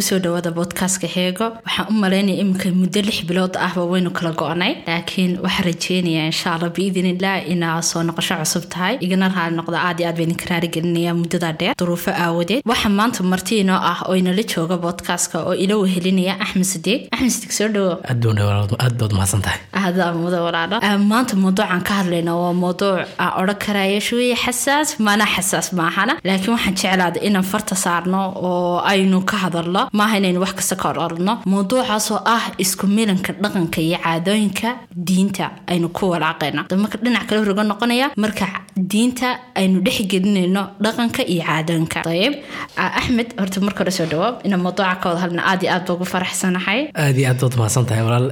ku soo dhawaada boodkaaska heego waxaan u malaynaya iminka muddo lix bilood ahba waynu kala go-nay laakiin waxaan rajeynayaa insha biidnillah inaa soo noqosho cusub tahay. Igana raali noqda aad iyo aad bayna karaari gelinaya muddada dheer. Duruufo aawadeed. Waxaa maanta marti inoo ah oo inala jooga boodkaaska oo ila wehelinaya axmed sidiiq axmed sidiiq soo dhawo aad baad mahadsan tahay. Aada muda walaalo. Maanta mawduucan ka hadlayna waa mawduuc aan odhan karaya shooye xasaas maana xasaas maahana laakiin waxaan jeclaada inaan farta saarno oo aynu ka hadalno maaha inaynu wax kasta ka ororno mawduucaasoo ah isku milanka dhaqanka iyo caadooyinka diinta aynu ku walaaqayno. Marka dhinac kale roga noqonaya marka diinta aynu dhexgelinayno dhaqanka iyo caadooyinka. Ayib axmed horta marka hore soo dhawaab inaan mawduuca ka wada hadlna aad iyo aad baa faraxsanahay. Aad iyo aad baad mahadsan tahay walaal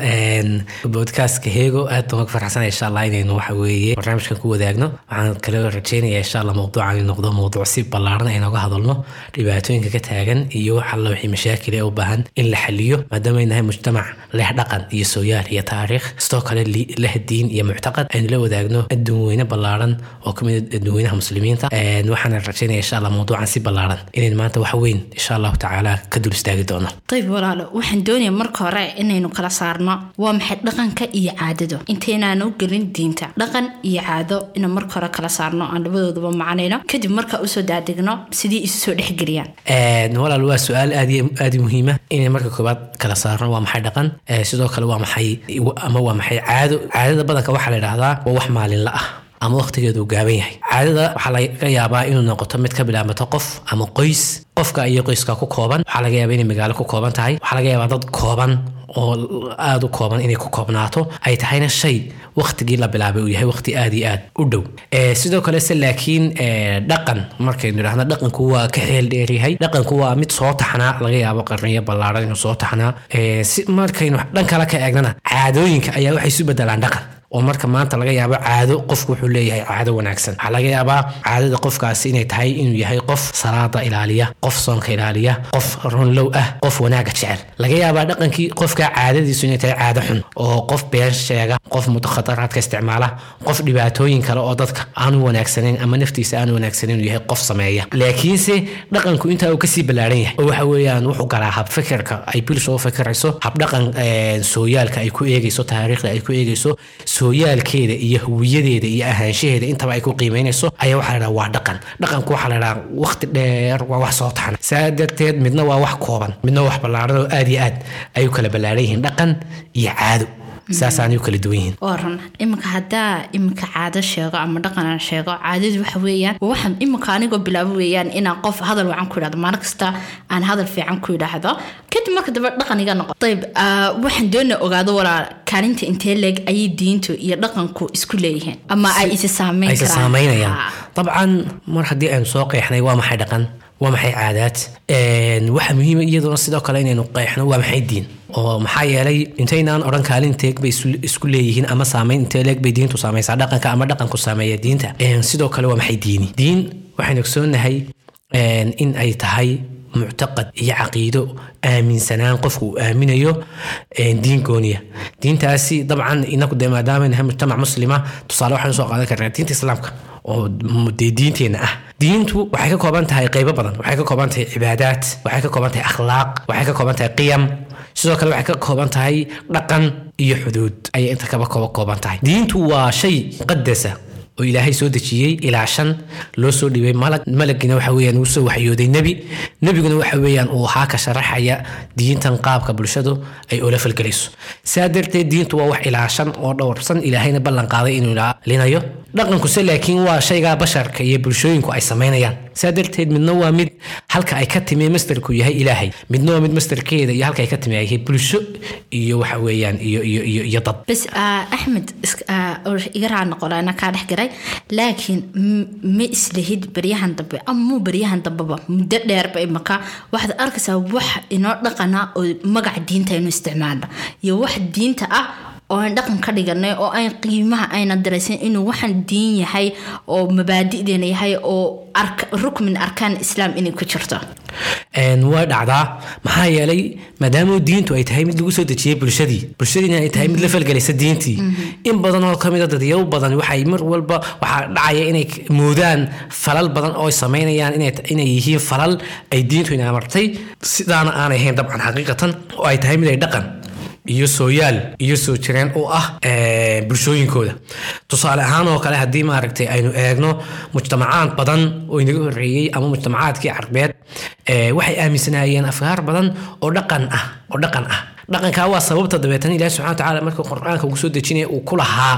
boodkaaska heego aad baan uga faraxsanaya insha allah inaynu waxa weeye barnaamijkan ku wadaagno. Waxaan kale rajeynaya insha allah mawduucan noqdo mawduuc si ballaaran aynooga hadalno dhibaatooyinka ka taagan iyo wax alla wixii mashaakil ee u baahan in la xaliyo maadaama ay nahay mujtamac leh dhaqan iyo sooyaal iyo taariikh. Sidoo kale leh diin iyo muctaqad aynu la wadaagno adduun weyne ballaaran oo ka mid adduun weynaha muslimiinta. Waxaana rajeynaya insha allah mawduucan si ballaaran. Inayn maanta wax weyn insha allahu tacaala ka dul istaagi doono. Dayb walaalo waxaan doonaya marka hore inaynu kala saarno. Waa maxay dhaqanka iyo caadado? Intaynaan u gelin diinta. Dhaqan iyo caado inaan marka hore kala saarno aan labadooduba macanayno kadib marka u soo daadegno sidii isu soo dhexgeliyaan walaal waa su'aal aad aad muhiima inay marka koobaad kala saarno waa maxay dhaqan? Sidoo kale waa maxay ama waa maxay caado? Caadada badanka waxaa la idhahdaa waa wax maalinla ah ama waqtigeedu gaaban yahay. Caadada waxaa laga yaabaa inuu noqoto mid ka bilaabmato qof ama qoys. Qofka iyo qoyska ku kooban waxaa laga yaabaa inay magaalo ku kooban tahay. Waxaa laga yaabaa dad kooban oo aada u kooban inay ku koobnaato ay tahayna shay waktigii la bilaabay uu yahay waqti aad iyo aad u dhow. Sidoo kale se laakiin dhaqan markaynu idhahno dhaqanku waa ka xeel dheeryahay dhaqanku waa mid soo taxnaa laga yaabo qarniyo ballaaran inuu soo taxnaa. Si markaynu dhan kale ka eegnana caadooyinka ayaa waxay isu bedelaan dhaqan oo marka maanta laga yaabo caado qofku wuxuu leeyahay caado wanaagsan. Waxaa laga yaabaa caadada qofkaasi inay tahay inuu yahay qof salaada ilaaliya qof soonka ilaaliya qof runlow ah qof wanaaga jecel. Laga yaabaa dhaqankii qofka caadadiisu inay tahay caado xun oo qof been sheega qof mudakhataraadka isticmaala qof dhibaatooyin kale oo dadka aanu wanaagsanayn ama naftiisa aanu wanaagsanin inuu yahay qof sameeya. Laakiinse dhaqanku intaa uu ka sii ballaaran yahay oo waxa weeyaan wuxuu galaa hab fikirka ay bulsha u fikirayso habdhaqan sooyaalka ay ku eegayso taariikhda ay ku eegayso sooyaalkeeda iyo huwiyadeeda iyo ahaanshaheeda intaba ay ku qiimeynayso ayaa waxaa la dhaha waa dhaqan. Dhaqanku waxaa la dhaha waqti dheer waa wax soo taxna saa darteed midna waa wax kooban midna wax ballaaran oo aad iyo aad ay u kala ballaaran yihiin. Dhaqan iyo caado saasaanay u kala duwan yihiin iminka haddaa iminka caado sheego ama dhaqan aan sheego caadadu waxa weeyaan waxaan iminka anigoo bilaabo weeyaan inaan qof hadal wacan ku idhahdo maalin kasta aan hadal fiican ku idhaahdo kadib marka dambe dhaqan iga noqo ayb waxaan doona ogaado walaal kaalinta intee leeg ayay diintu iyo dhaqanku isku leeyihiin ama ay isa saameyn saameynayaan dabcan mar haddii aynu soo qeexnay waa maxay dhaqan waa maxay caadaad? Waxaa muhiima iyaduna sidoo kale inaynu qeexno waa maxay diin? Oo maxaa yeelay intaynaan odhan kaalin inteeg bay isku leeyihiin ama saameyn intee leeg bay diintu saamaysaa dhaqanka ama dhaqanku saameeya diinta. Sidoo kale waa maxay diini? Diin waxaynu ogsoonnahay in ay tahay muctaqad iyo caqiido aaminsanaan qofku uu aaminayo diin gooniya diintaasi dabcan inagu dee maadaama nahay mujtamac muslima tusaale waxaan u soo qaadan karnaa diinta islaamka oo dee diinteenna ah. Diintu waxay ka kooban tahay qaybo badan waxay ka kooban tahay cibaadaad waxay ka kooban tahay akhlaaq waxay ka kooban tahay qiyam sidoo kale waxay ka kooban tahay dhaqan iyo xuduud. Ayay inta kaba kooba kooban tahay. Diintu waa shay muqadasa oo ilaahay soo dejiyey ilaa shan loo soo dhibay malag malagina waxa weeyaan uu soo waxyooday nebi. Nebiguna waxa weeyaan uu ahaa ka sharaxaya diintan qaabka bulshadu ay ula falgelayso saa darteed diintu waa wax ilaa shan oo dhowrsan. Ilaahayna ballan qaaday inuu ilaalinayo dhaqankuse laakiin waa shaygaa basharka iyo bulshooyinku ay samaynayaan saa darteed midna waa mid halka ay ka timi mastarku yahay ilaahay. Midna waa mid mastarkeeda iyo halka ay ka timi ay bulsho iyo waxa weeyaan iyo iyo iyo iyo dad. Bas axmed iga raa noqolana kaa dhex garay. Laakiin ma islahid baryahan dambe ama baryahan dambeba muddo dheerba imaka waxaad arkaysaa wax inoo dhaqana oo magaca diinta inuu isticmaalno iyo wax diinta ah oo aan dhaqan ka dhiganay oo aan qiimaha ayna daraysan inuu waxaan diin yahay oo mabaadi'deena yahay oo rukmin arkaan islaam inay ku jirto. Way dhacdaa maxaa yeelay maadaama diintu ay tahay mid lagu soo dejiyey bulshadii bulshadiina ay tahay mid la falgelaysa diintii. In badan oo ka mid a dadyaw badan waxay mar walba waxaa dhacaya inay moodaan falal badan oo ay samaynayaan inay yihiin falal ay diintu ina amartay. Sidaana aanay ahayn dabcan xaqiiqatan oo ay tahay mid ay dhaqan iyo sooyaal iyo soo jireen u ah bulshooyinkooda. Tusaale ahaan oo kale haddii maaragtay aynu eegno mujtamacaad badan oo inaga horreeyey ama mujtamacaadkii carbeed waxay aaminsanaayeen afkaar badan oo dhaqan ah oo dhaqan ah dhaqankaa waa sababta dabeetana ilahi subxana watacaala markii qur'aanka ugu soo dejinaya uu ku lahaa.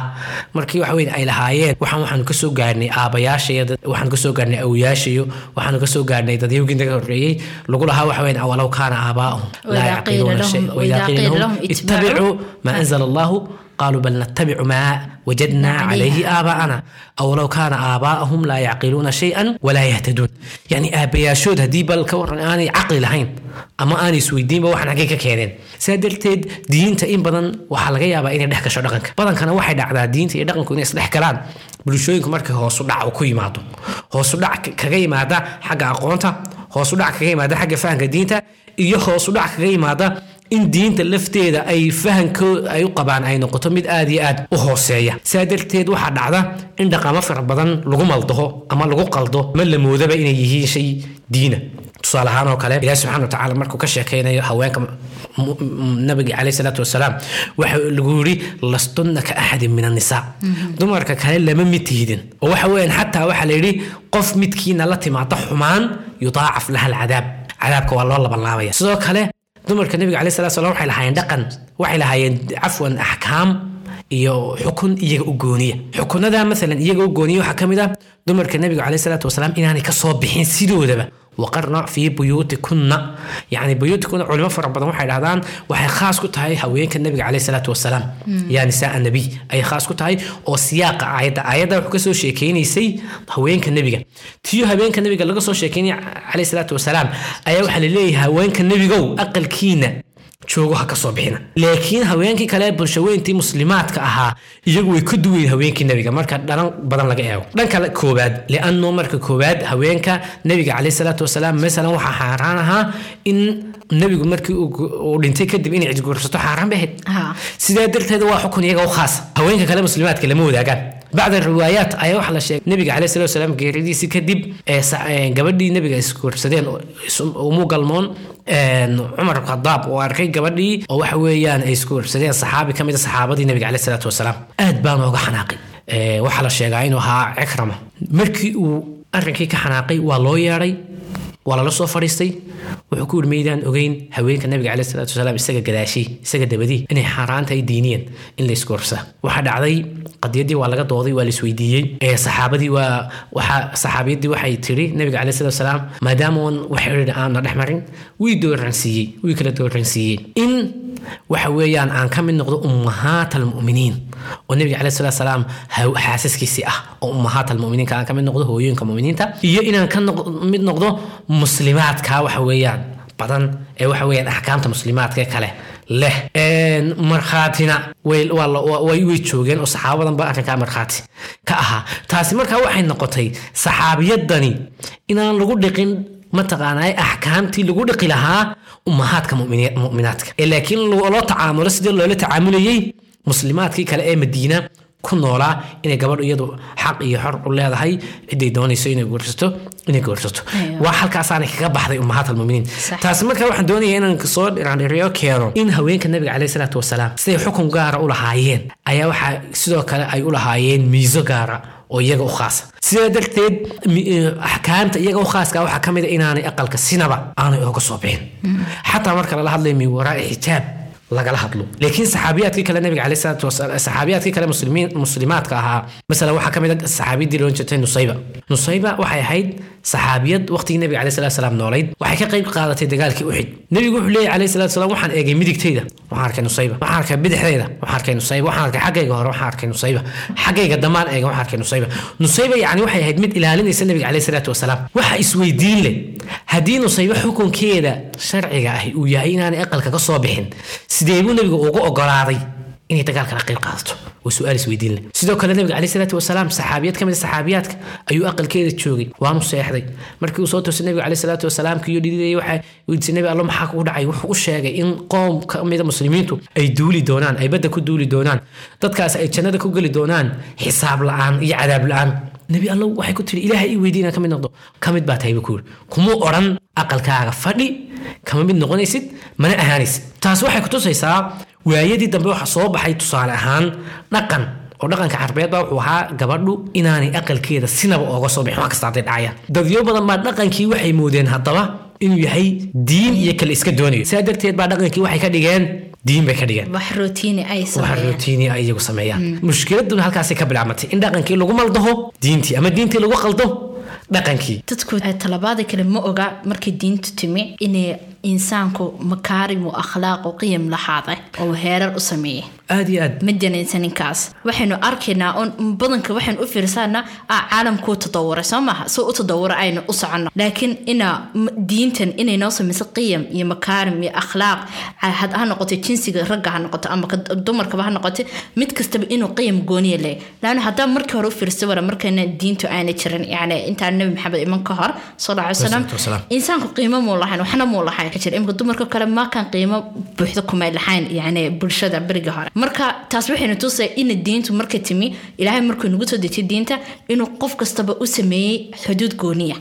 Markii weyn ay lahaayeen waxaan waxaanu ka soo gaarhnay aabayaashayo waxaanu ka soo gaarhnay awoyaashayo waxaanu ka soo gaarhnay dadyawgii naga horreeyey lagu lahaa waxa weyn awalow kaana aabaa'uhum laa yaqiluuna shay waidaa qiila lahum ittabicuu maa anzala allahu qaaluu bal natabicu maa wajadnaa calayhi aabaana aw low kaana aabaahum laa yacqiluuna shay-an walaa yahtaduun yacni aabbayaashood haddii bal ka waran aanay caqli lahayn ama aanay isweydiinba waxaan xaggay ka keeneen saa darteed diinta in badan waxaa laga yaabaa inay dhex gasho dhaqanka badankana waxay dhacdaa diinta iyo dhaqanku inay isdhex galaan bulshooyinku markay hoosudhac ku yimaado hoosudhac kaga yimaada xagga aqoonta hoosudhac kaga yimaada xagga fahamka diinta iyo hoosudhac kaga yimaada in diinta lafteeda ay fahanko ay u qabaan ay noqoto mid aad iyo aad u hooseeya. Saa darteed waxaa dhacda in dhaqamo fara badan lagu maldaho ama lagu qaldo ma la moodaba inay yihiin shay diina. Tusaale ahaan oo kale ilahi subxana watacaala markuu ka sheekaynayo haweenka nabiga caleyh salaatu wasalaam waxa lagu yiri lastunna ka axadin min annisaa dumarka kale lama mid tihidin oo waxa weeyaan xataa waxaa la yidhi qof midkiina la timaada xumaan yudaacaf laha alcadaab. Cadaabka waa loo labanlaabaya. Sidoo kale dumarka nabiga caleyh salatu salam waxay lahaayeen dhaqan waxay lahaayeen cafwan axkaam iyo xukun iyaga u gooniya. Xukunada maalan iyaga u gooniya waxaa ka mid ah dumarka nabiga caleyh salaatu wasalaam inaanay ka soo bixin sidoodaba waqarna fii buyuutikunna yacni buyuutikuna culimo fara badan waxay dhahdaan waxay khaas ku tahay haweenka nabiga caleyh salaatu wasalaam yaa nisaa nabiy ayay khaas ku tahay oo siyaaqa aayadda aayadda wuxuu ka soo sheekeynaysay haweenka nebiga tiyo haweenka nebiga laga soo sheekeynaya caleyh salaatu wasalaam ayaa waxaa la leeyahay haweenka nebigow aqalkiina joogo ha ka soo bixina. Laakiin haweenkii kale bulshaweyntii muslimaadka ahaa iyagu way ka duwayn haweenkii nebiga. Marka dhalan badan laga eego. Dhanka koowaad. Lianno marka koowaad haweenka nebiga caleyh salaatu wasalaam masalan waxaa xaaraan ahaa in nebigu markii uu dhintay kadib inay cidguursato xaaraan bay ahayd sidaa darteed waa xukun iyaga u khaasa haweenka kale muslimaadka lama wadaagaan bacd riwaayaat ayaa waxaa la sheegay. Nebiga caleyh salatu wasalaam geeridiisi kadib gabadhii nebiga isguursadeen umu galmoon cumar khadaab oo arkay gabadhii oo waxa weeyaan ay isguursadeen saxaabi ka mid a saxaabadii nebiga caleyh salaatu wasalaam. Aad baan ooga xanaaqay. Waxaa la sheegaa inuu ahaa cikrama markii uu arrinkii ka xanaaqay waa loo yeedhay waa lala soo fadhiistay. Wuxuu ku yidhi maydaan ogeyn haweenka nabiga caleyh salaatu wasalaam isaga gadaashii isaga dabadii inay xaaraan tahay diiniyan in la isgoorsa waxaa dhacday qadiyadii waa laga dooday waa la isweydiiyey. Saxaabadii waa waxaa saxaabiyadii waxay tiri nabiga caleyh salatu wasalaam maadaama on wax xidhiidh aan na dhex marin wii dooransiiyey wii kala dooransiiyey in waxa weeyaan aan ka mid noqdo ummahaat almu'miniin oo nabiga caleyh salatu wasalaam xaasaskiisii ah oo ummahaat almu'miniinka aan ka mid noqdo hooyooyinka mu'miniinta iyo inaan ka mid noqdo muslimaadka waxa weeyaan badan ee waxa weeyaan axkaamta muslimaadka kale leh. Markhaatina way joogeen oo saxaabadan ba arrinkaa markhaati. Ka ahaa taasi markaa waxay noqotay saxaabiyadani inaan lagu dhiqin mataqaanaa axkaamtii lagu dhiqi lahaa ummahaadka mu'minaadka. Ee laakiin loo tacaamulo sidii loola tacaamulayey muslimaadkii kale ee madiina ku noolaa inay gabadhu iyadu xaq iyo xor u leedahay ciday doonayso inay guursato inay guursato. Waa halkaasaanay kaga baxday ummahaat almuminiin taasi markaa waxaan doonaya inaan soo dhiraandhiriyo keeno in haweenka nabiga caleyh salaatu wasalaam siday xukun gaara u lahaayeen. Ayaa waxaa sidoo kale ay u lahaayeen miiso gaara oo iyaga u khaasa sidaa darteed axkaamta iyaga u khaaska waxaa ka mid a inaanay aqalka sinaba aanay ooga soo bixin. Xataa marka lala hadlayo min waraa'i xijaab lagala hadlo. Laakiin saxaabiyaadkii kale nabiga caleyh salaatu wasalaam saxaabiyaadkii kale muslimiin muslimaadka ahaa masalan waxaa ka mid a saxaabiyadii loon jirtay nusayba. Nusayba waxay ahayd saxaabiyad waqtigii nabiga caleyh salatu wasalaam noolayd. Waxay ka qayb qaadatay dagaalkii uxid nebigu wuxuu leeyahy caleyh salatu wasalaam waxaan eegay midigtayda waxaan arkay nusayba waxaan arkay bidixdayda waxaan arkay nusayba waxaan arkay xaggayga hore waxaan arkay nusayba xaggayga damaan eega waxaan arkay nusayba. Nusayba yacni waxay ahayd mid ilaalinaysa nabiga caleyh salaatu wasalaam. Waxa isweydiin leh haddii nusayba xukunkeeda sharciga ahi uu yahay inaanay aqalka ka soo bixin sidee buu nebigu ugu ogolaaday inay dagaalkana qayb qaadato waa su'aal isweydiin leh. Sidoo kale nabiga caleyhi salaatu wasalaam saxaabiyad ka mid a saxaabiyaadka ayuu aqalkeeda joogay. Waanu seexday. Markii uu soo toosay nabiga caleyhi salaatu wasalaam kiyo dhididayay waxaa weydiisay nabi allo maxaa kugu dhacay? Wuxuu u sheegay in qoom ka mida muslimiintu ay duuli doonaan ay badda ku duuli doonaan dadkaas ay jannada ku geli doonaan xisaab la'aan iyo cadaab la'aan. Nebi allow waxay ku tihi ilaahay ii weydiina ka mid noqdo. Ka mid baa tahay buu ku yiri kumuu odhan aqalkaaga fadhi kama mid noqonaysid mana ahaanaysid taas waxay kutusaysaa waayadii dambe waxa soo baxay tusaale ahaan dhaqan oo dhaqanka carbeed baa wuxuu ahaa gabadhu inaanay aqalkeeda sinaba ooga soo bixin wax kasta hadday dhacayaan dadyo badan baa dhaqankii waxay moodeen haddaba inuu yahay diin iyo kale iska doonayo sidaa darteed baa dhaqankii waxay ka dhigeen diin bay ka dhigeen. Wax rootiini ay iyagu sameeyaan. Mushkiladuna halkaasay ka bilaabmatay in dhaqankii lagu maldaho diintii ama diintii lagu qaldo dhaqankii. Dadku ay talabaada kale ma oga markay diintu timi inay insaanku makaarim u akhlaaq u qiyam lahaaday oo heerar u sameeyay. Aad iyo aad. Ma janaysan ninkaas. Waxaynu arkaynaa on badanka waxaynu u fiirsanaa ah caalamkuu tadawuray soo maaha soo u tadawura aynu u soconno. Laakiin ina m- diintan inay noo samayso qiyam iyo makaarim iyo akhlaaq ha noqoto jinsiga ragga ha noqoto ama ka dumarkaba ha noqoto mid kastaba inuu qiyam gooniya leeyahy laana haddaa markii hore u fiirsa wara markayna diintu aanay jirin yani intaan nabi maxamed iman ka hor sal alay wasalam insaanku qiimo muu lahayn waxna muu lahayn jir imika dumarka kale maakan qiimo buuxda kumay lahayn yani bulshada beriga hore. Marka taas waxayna tusay in diintu marka timi ilaahay markuu nagu soo dejiy diinta inuu qof kastaba u sameeyey xuduud gooniya.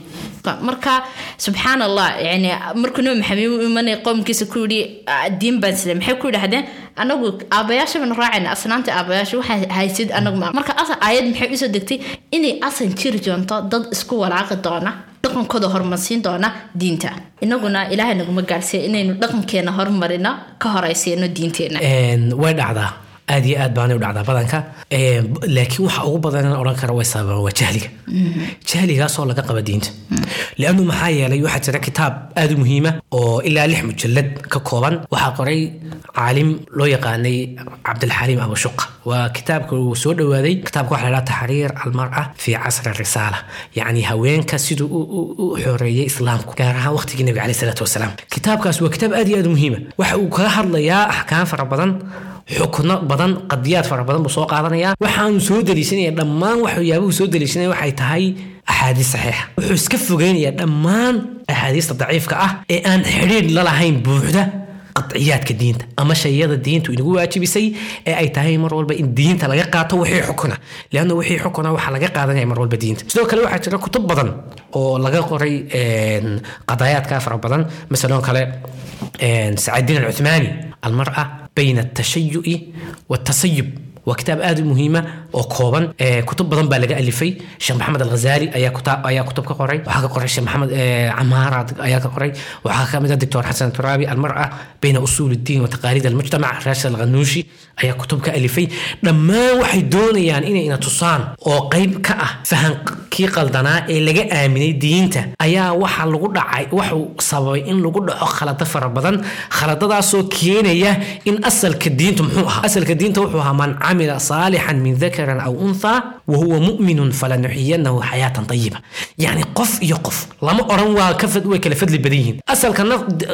Marka subxaan allah yani markuu nabi maxamed u imanay qowmkiisa ku yidhi "Ah, diin baan sida maxay ku yidhahdeen anagu aabayaasha baan raacayna asnaanta aabayaasha waxaa haysid anagu ma. Marka aayad maxay u soo degtay? Inay asan jiri doonto dad isku walaaqi doona dhaqankooda horumarsiin doona diinta. Inaguna ilaahay naguma gaarsiiya inaynu dhaqankeena horumarino ka horaysiino diinteena. Een, way dhacdaa aad iyo aad baanay u dhacdaa badanka. Laakiin waxa ugu badan in odhan kara way sababaan waa jahliga. Jahligaasoo laga qaba diinta. Liannu maxaa yeelay waxaa jira kitaab aad u muhiima oo ilaa lix mujallad ka kooban. Waxaa qoray caalim loo yaqaanay cabdilxaliim abushuqa waa kitaabka uu soo dhowaaday kitaabka waxaa la dhaha taxriir almar'a fi casri risaala. Yacni haweenka siduu u- xoreeyey islaamku gaar ahaan waqtigii nabiga caleyh salaatu wasalaam. Kitaabkaas waa kitaab aad iyo aad muhiima. Waxa uu kaga hadlayaa axkaam fara badan xukno badan qadiyaad fara badan buu soo qaadanayaa. Waxaanu soo daliishanaya dhammaan waxyaabuhu soo daliishanaya waxay tahay axaadiis saxiixa wuxuu iska fogeynayaa dhammaan axaadiista daciifka ah ee aan xidhiidh la lahayn buuxda qadciyaadka diinta. Ama shayada diintu inagu waajibisay ee ay tahay mar walba in diinta laga qaato wixii xukuna. Leanna wixii xukuna waxaa laga qaadanaya mar walba diinta. Sidoo kale waxaa jira kutub badan oo laga qoray een, qadayaadka fara badan. Masaloo kale sacaadiin alcuthmaani almar'a bayna atashayui watasayub waa kitaab aad u muhiima oo kooban kutub badan baa laga alifay. Sheekh maxamed alghazali ayaa kutub ka qoray. Waxaa ka qoray sheekh maxamed camaara ayaa ka qoray. Waxaa ka mid ah doctor xasan turaabi almar'a bayna usuul الdiin wa taqaalid almujtamac rashid alghanuushi ayaa kutub ka alifay. Dhammaan waxay doonayaan inay ina tusaan oo qayb ka ah fahankii qaldanaa ee laga aaminay diinta. Ayaa waxa lagu dhacay waxuu sababay in lagu dhaco khalado fara badan khaladadaasoo keenaya in asalka diintu muxuu ahaa. Asalka diinta wuxuu ahaa man camila saalixan min dakaran aw untha wahuwa mu'minun falanuxiyanahu xayaatan tayiba yacni qof iyo qof lama odhan waa way kala fadli badan yihiin asalka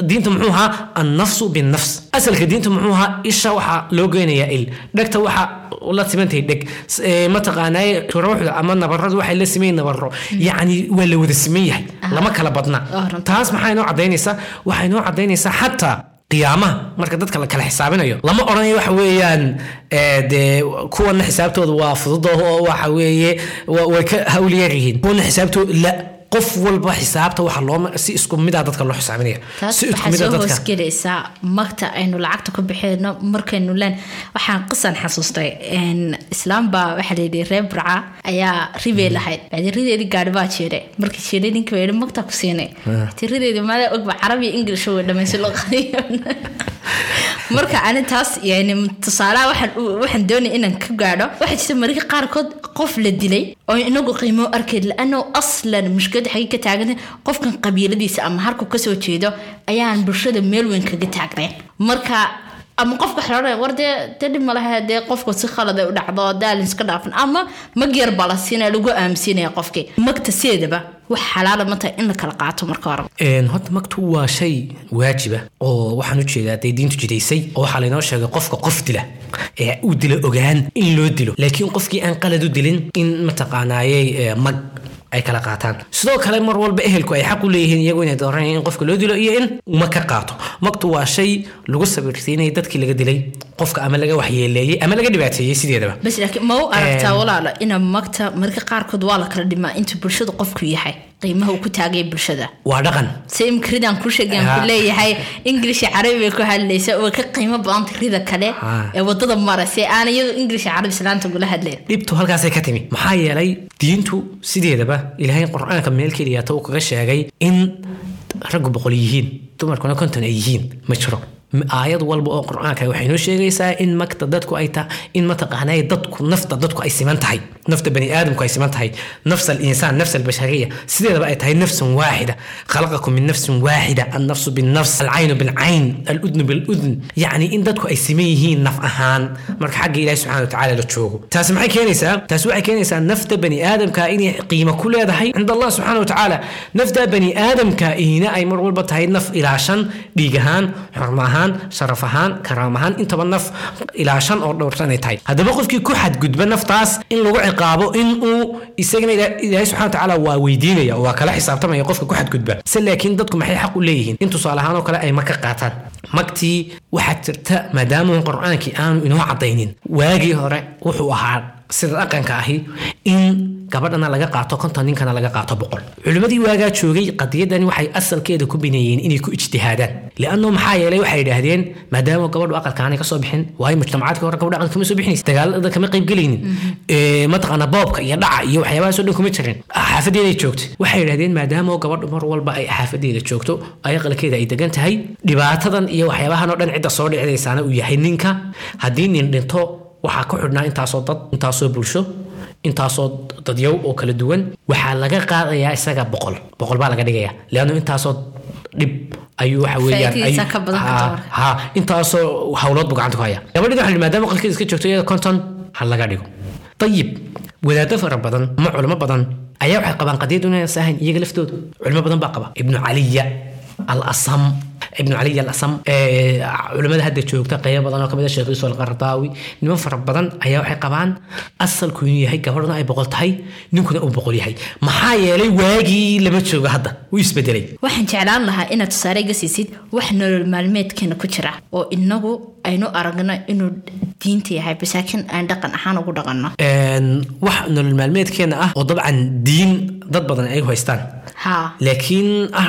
diinta muxuu ahaa annafsu binnafs asalka diinta muxuu ahaa isha waxaa loo geynayaa il dhegta waxaa la simantahay dheg mataqaanaaye ruuxda ama nabaradu waxay la simayn nabaro yacni waa la wada siman yahay lama kala badna taas maxay noo cadaynaysaa waxay noo cadaynaysaa xataa qiyaamaha marka dadka la kala xisaabinayo. Lama odhanayo waxa weeyaan ee, dee kuwana xisaabtooda waa fududo oo waxa weeye wa- way ka hawliyar yihiin. Kuwana xisaabtooda la qof walba xisaabta waxa loo si isku mid ah dadka loo xisaabinaya. Taas si isku waxaa mid ah hoosgelaysaa magta aynu lacagta ku bixino markaynu leen waxaan qisan xasuustay een, islaam baa waxaa layidhi reer burca ayaa ribey lahayd. Bacdi rideedii gaari baa jiiray markii jiiray ninka baa yidhi magta ku siinay ti rideedii maadaa ogba carabi iyo ingilish way dhamaysi loo qadiyo marka ani taas yani tusaalaha waxaan doonaya inaan ka gaadho. Waxaa jirta mararka qaarkood qof la dilay oo inagu qiimo u arkayn laano aslan mushkilada xagee ka taagan qofkan qabiiladiisa ama harku ka soo jeedo ayaan bulshada meel weyn kaga taagnayn marka ama qofka odhanaya war dee dee malaha dee qofku si khalad ay u dhacdo daalin iska dhaafan ama mag yar baa la siinaya lagu aaminsiinaya qofkii. Magta sideedaba wax xalaala ma tahay in la kala qaato marka hore. Horta magtu waa shay waajiba oo waxaan u jeedaa dee diintu jidaysay oo waxaa laynoo sheegay qofka qof dila ee uu dilo ogaan in loo dilo. Laakiin qofkii aan qalad u dilin in mataqaanaayey mag ay kala qaataan. Sidoo kale mar walba ehelku ay xaq u leeyihiin iyagu inay dooranayaan in qofka loo dilo iyo in ma ka qaato. Magtu waa shay lagu sabirsiinaya dadkii laga dilay qofka ama laga waxyeeleeyey ama laga dhibaateeyey sideedaba. Bas laakiin ma u aragtaa walaala ina magta marka qaarkood waa la kala dhimaa inta bulshada qofku yahay qiimaha ku taagaya bulshada. Waa dhaqan. Same kridaan ku sheegan ku Ha. leeyahay. English iyo carabi bay ku hadlaysa. Oo ka qiimo badanta rida kale Ha. ee waddada maraysa. Aan iyadu english iyo carabi islaanta gula hadleen. Dhibtu halkaasay ka timi. Maxaa yeelay diintu sideedaba ilaahay qur'aanka meel keliyaata uu kaga sheegay in raggu boqol yihiin dumarkuna konton ay yihiin. Ma jiro aayad walba oo qur'aanka waxay noo sheegaysaa in magta dadku ay ta in mataqaanay dadku nafta dadku ay siman tahay. Nafta bani aadamku ay siman tahay. Nafs alinsaan nafs albashariya sideedaba ay tahay nafsun waaxida khalaqakum min nafsin waaxida annafsu binnafs alcaynu bilcayn aludnu biludn yacni in dadku ay siman yihiin naf ahaan. Marka xagga ilaahi subxaana watacaala la joogo. Taasi maxay keenaysaa? Taasi waxay keenaysaa nafta bani aadamka inay qiimo ku leedahay cinda allah subxaana watacaala nafta bani aadamka ihina ay mar walba tahay naf ilaashan dhiig ahaan xurmo ahaan sharaf ahaan karaam ahaan intaba naf ilaashan oo dhowrsan ay tahay. Haddaba qofkii ku xadgudba naftaas in lagu ciqaabo in uu isagana ila- ilaahay subxana watacaala waa weydiinaya oo waa kala xisaabtamaya qofka ku xadgudba. Se laakiin dadku maxay xaq u leeyihiin? In tusaale ahaan oo kale ay ma qaataan. Magtii waxaa jirta maadaama qur'aankii aanu inoo cadaynin waagii hore wuxuu ahaa sida dhaqanka ahi in gabadhana laga qaato konton ninkana laga qaato boqol. Culimmadii waagaa joogay qadiyadani waxay asalkeeda ku bineeyeen inay ku ijtihaadaan. Lianno maxaa yeelay waxay idhaahdeen maadaama gabadhu aqalka aanay ka soo bixin waayo mujtamacaadka hore gabadha aqalka kama soo bixinaysa dagaalada kama qaybgelaynin Ee, mataqaana boobka iyo dhaca iyo waxyaabahaas oo dhan kuma jirin. Xaafadeeday joogtay waxay idhahdeen maadaama gabadhu mar walba ay xaafadeeda joogto ay aqalkeeda ay degan tahay dhibaatadan iyo waxyaabahan oo dhan cidda soo dhicdaysaana uu yahay ninka. Haddii nin dhinto waxaa ku xidhnaa intaasoo dad intaasoo bulsho intaasoo dadyow oo kala duwan. Waxaa laga qaadayaa isaga boqol. Boqol baa laga dhigaya leanno intaasoo dhib ayuu waxa weeyaan Ha- intaasoo hawlood buu gacanta ku haya gabadhii waxa maadaama qalkeeda iska joogto iyada konton ha laga dhigo. Ayib wadaado fara badan ama culimo badan ayaa waxay qabaan qadiyadu inay sahayn iyaga laftoodu culimo badan baa qaba. Ibnu caliya al asam ibnu caliya al asam ee, culimada hadda joogta qeybo badan oo ka mid a sheekh yuusuf alqardaawi niman fara badan ayaa waxay qabaan asalku inuu yahay gabadhuna ay boqol tahay ninkuna uu boqol yahay. Maxaa yeelay waagii lama joogo hadda wuu isbedelay waxaan jeclaan lahaa inaad tusaale iga siisid wax nolol maalmeedkeena ku jira oo inagu aynu aragno inuu diinta yahay basaakin aan dhaqan ahaan ugu dhaqanno. Wax nolol maalmeedkeena ah oo dabcan diin dad badan ay haystaan. Laakiin ah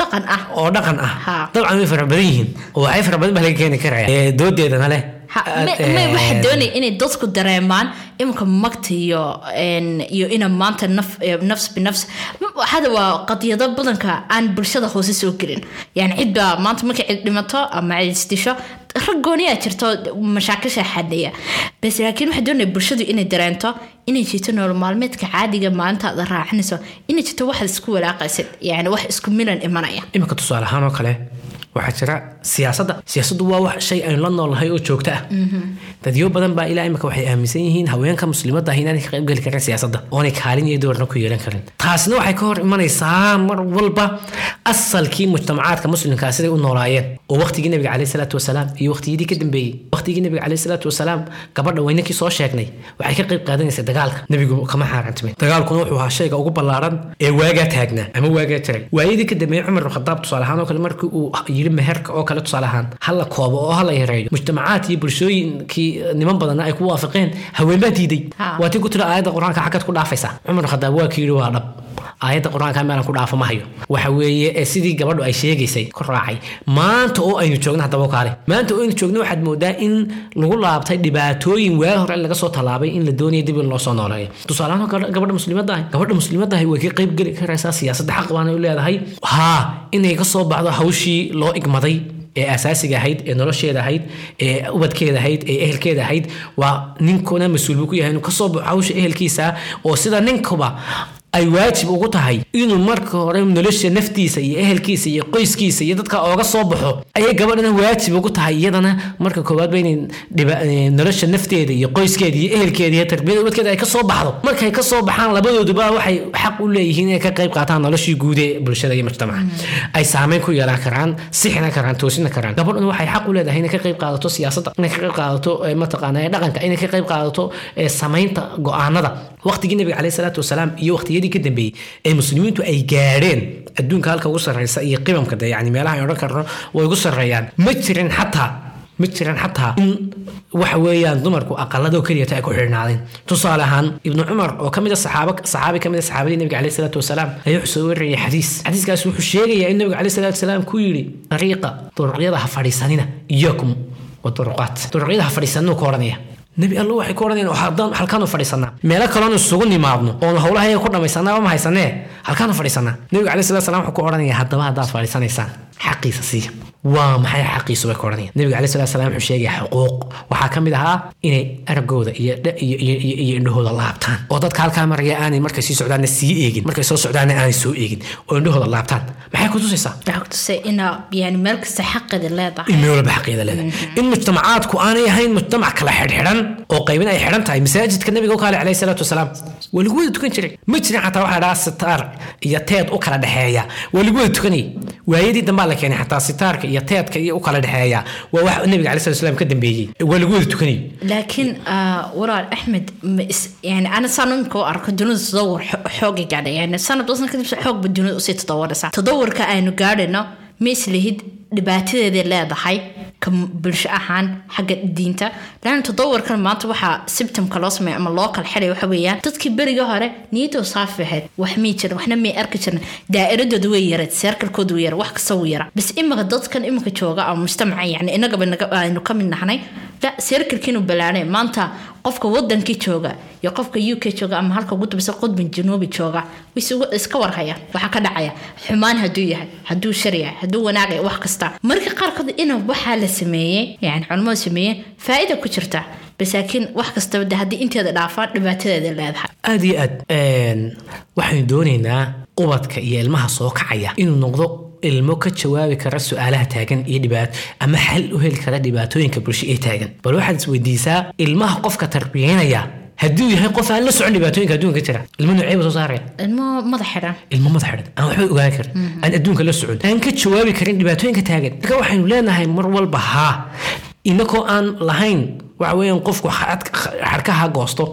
dhaqan ah. oo dhaqan ah. Ha. dabcan way fara badan yihiin. Oo waxay fara badan baa laga keeni karaya Ee, doodeedana leh. Waxaa doonaya inay dadku dareemaan iminka magta iyo iyo ina maanta naf nafs binafs hada waa qadiyado badanka aan bulshada hoose soo gelin. Yani cid baa maanta markay cid dhimato ama cid isdisho rag gooniyaa jirto mashaakisha xadaya. Bas laakiin waxaa doonaya bulshadu inay dareento inay jirto nolol maalmeedka caadiga maalinta aad raacinayso inay jirto waxaad isku walaaqaysid yani wax isku milan imanaya. Iminka tusaale ahaan oo kale waxaa jira siyaasadda siyaasaddu waa wax shay aynu la noolnahay oo joogto ah. Dadyo badan baa ilaa imika waxay aaminsan yihiin haweenka muslimadda ah inaanay ka qaybgeli karin siyaasadda oonay kaalin iyo doorna ku yeelan karin. Taasina waxay ka hor imanaysaa mar walba asalkii mujtamacaadka muslimkaa siday u noolaayeen. Oo waqtigii nabiga caleyhi salaatu wasalaam iyo waqtiyadii ka dambeeyey. Waqtigii nabiga caleyhi salaatu wasalaam gabadha weynankii soo sheegnay waxay ka qayb qaadanaysay dagaalka. Nabigu kama xaaraantimin dagaalkuna wuxuu ahaa shayga ugu ballaaran ee waagaa taagnaa ama waagaa jiray waayadii ka dambeeyey cumar bin khadaab tusaale ahaan oo kale markii uu yidhi meherka oo kale tusaale ahaan hala koobo oo hala yareeyo mujtamacaad iyo bulshooyinkii niman badanna ay ku waafaqeen haween baa diiday. Waa tii ku tiri aayadda qur'aanka xaggaad ku dhaafaysaa cumar khadaab waa kii yidhi waa dhab. Aayadda qur'aanka meelan ku dhaafo ma hayo. Waxa weeye ee sidii gabadhu ay sheegaysay ku raacay maanta oo aynu joogno haddaba kaale. Maanta oo aynu joogno waxaad moodaa in lagu laabtay dhibaatooyin waa hore laga soo tallaabay in la doonaya dib in loo soo nooleeyo tusaale ahaan gabadha muslimadda ahi gabadha muslimadda ahi way ka qayb geli karaysaa siyaasadda xaq baana u leedahay. Haa inay ka soo baxdo hawshii loo igmaday ee asaasiga ahayd ee nolosheeda ahayd ee ubadkeeda ahayd ee ehelkeeda ahayd waa ninkuna mas'uul ku yahay inuu ka soo baxo hawsha ehelkiisa oo sida ninkuba ay waajib ugu tahay inuu marka hore nolosha naftiisa iyo ehelkiisa iyo qoyskiisa iyo dadka ooga soo baxo ayay gabadhana waajib ugu tahay iyadana marka koowaadba inay dhiba- eh, nolosha nafteeda iyo qoyskeeda iyo ehelkeeda iyo tarbiyada ubadkeeda ay ka soo baxdo. Markay ka soo baxaan labadooduba waxay xaq u leeyihiin inay ka qayb qaataan noloshii guud ee bulshada iyo mujtamaca. Ay saameyn ku yeelan karaan sixina karaan toosina karaan. Gabadhuna waxay xaq u leedahay inay ka qayb qaadato siyaasadda inay ka qayb qaadato mataqaana dhaqanka inay ka qayb qaadato samaynta go'aanada. Waqtigii nabiga caleyhi salaatu wasalaam iyo waqtiyadii ka dambeeyey ee muslimiintu ay gaadheen adduunka halka ugu sarreysa iyo qimamka de yani meelaha ay odhan karno way ugu sarreeyaan. Ma jirin xataa ma jiran xataa in waxa weeyaan dumarku aqaladoo keliyata ay ku xidhnaadeen tusaale ahaan ibnu cumar oo ka mid a saxaaba saxaabi ka mid a saxaabadii nabiga caleyhi salaatu wasalaam ayaa wuxuu soo xadiis. Xadiiskaas wuxuu sheegayaa in nabiga caleyhi salaatu wasalaam ku yidhi dariiqa duruqyada ha fadhiisanina iyakum waduruqaat duruqyada ha fadhiisanina ku odhanaya nebi allo waxay ku odhanayaan haddaan halkaanu fadhiisanaa meelo kaloonu isugu nimaadno oon howlahayaga ku dhammaysanaa ma haysanee halkaanu fadhiisanaa nebiga caleyhi salatu wasalaam wuxuu ku odhanaya haddaba haddaad fadhiisanaysaan xaqiisa siiya waa maxay xaqiisu bay ku odhanayaan nebiga caleyhi salatu wasalaam wuxuu sheegaya xuquuq. Waxaa ka mid ahaa inay aragooda iyo dha- iyo iyo iyo iyo indhahooda laabtaan. Oo dadka halkaa maraya aanay markay sii socdaanna sii eegin markay soo socdaanna aanay soo eegin oo indhahooda laabtaan. Maxay ku tusaysaa? Meel kasta xaqeeda leedahay. In leedahay. In mujtamacaadku aanay ahayn mujtamac kala xidhxidhan oo qaybin ay xidhan tahay masaajidka nabiga u kaale caleyhi salaatu wasalaam waa lagu wada tukan jiray. Ma jirin xataa waxaa dhahaa sitaar iyo teed u kala dhexeeya waa lagu wada tukanayay waayadii dambaa la keenay xataa sitaarka iyo teedka iyo u kala dhexeeya waa wax nabiga caleyhi salatu wasalaam ka dambeeyey. Waa lagu wada tukanayay laakiin ah, walaal axmed yani ana saan imika u arko dunida tadawur xo- xooga gaadhay. Yani sanad wasan kadib xoogba dunida u sii tadawaraysa tadawarka aynu gaadhayno ma islihid dhibaatadeeday leedahay ka bulsho ahaan xagga diinta. Laana tadawarkan maanta waxaa sibtamka loo sameeya ama loo kala xidhay waxa weeyaan dadkii beriga hore niyadoo saafi ahayd wax mii jirin waxna may arki jirin daa'iradooda way yareed seerkalkooda way yara wax kasta wuu yara bas imika dadkan imika jooga ama mujtamaca yani inagaba naga- aynu ka mid nahnay la seerkalkiinu balaanay maanta qofka wadankii jooga iyo qofka u k jooga ama halka ugu dambeysa qudban jooga iska warhaya waxaa ka dhacaya. Xumaan hadduu yahay hadduu shar yahay hadduu wanaag yahay wax kasta. Marka qaarkood ina waxaa la sameeyey yani culimmadu sameeyeen faa'iida ku jirta. Bas laakiin wax kastaba haddii inteeda dhaafaan dhibaatadeeda leedahay aad iyo aad waxaynu doonaynaa ubadka iyo ilmaha soo kacaya inuu noqdo ilmo ka jawaabi kara su'aalaha taagan iyo ama xal u heli kara dhibaatooyinka bulsho ee taagan. Bal waxaad isweydiisaa ilmaha qofka tarbiyeynaya hadduu yahay qof aan la socon dhibaatooyinka adduunka ka jira ilmo noocee buu soo saaraya? Ilmo madax xidhan. Ilmo madax xidhan. Aan waxba ogaan karin. Aan adduunka la socon. Aan ka jawaabi karin dhibaatooyinka taagan. Marka waxaynu leenahay mar walba haa inakoo aan lahayn waxa weeyaan qofku xad- xadhkaha goosto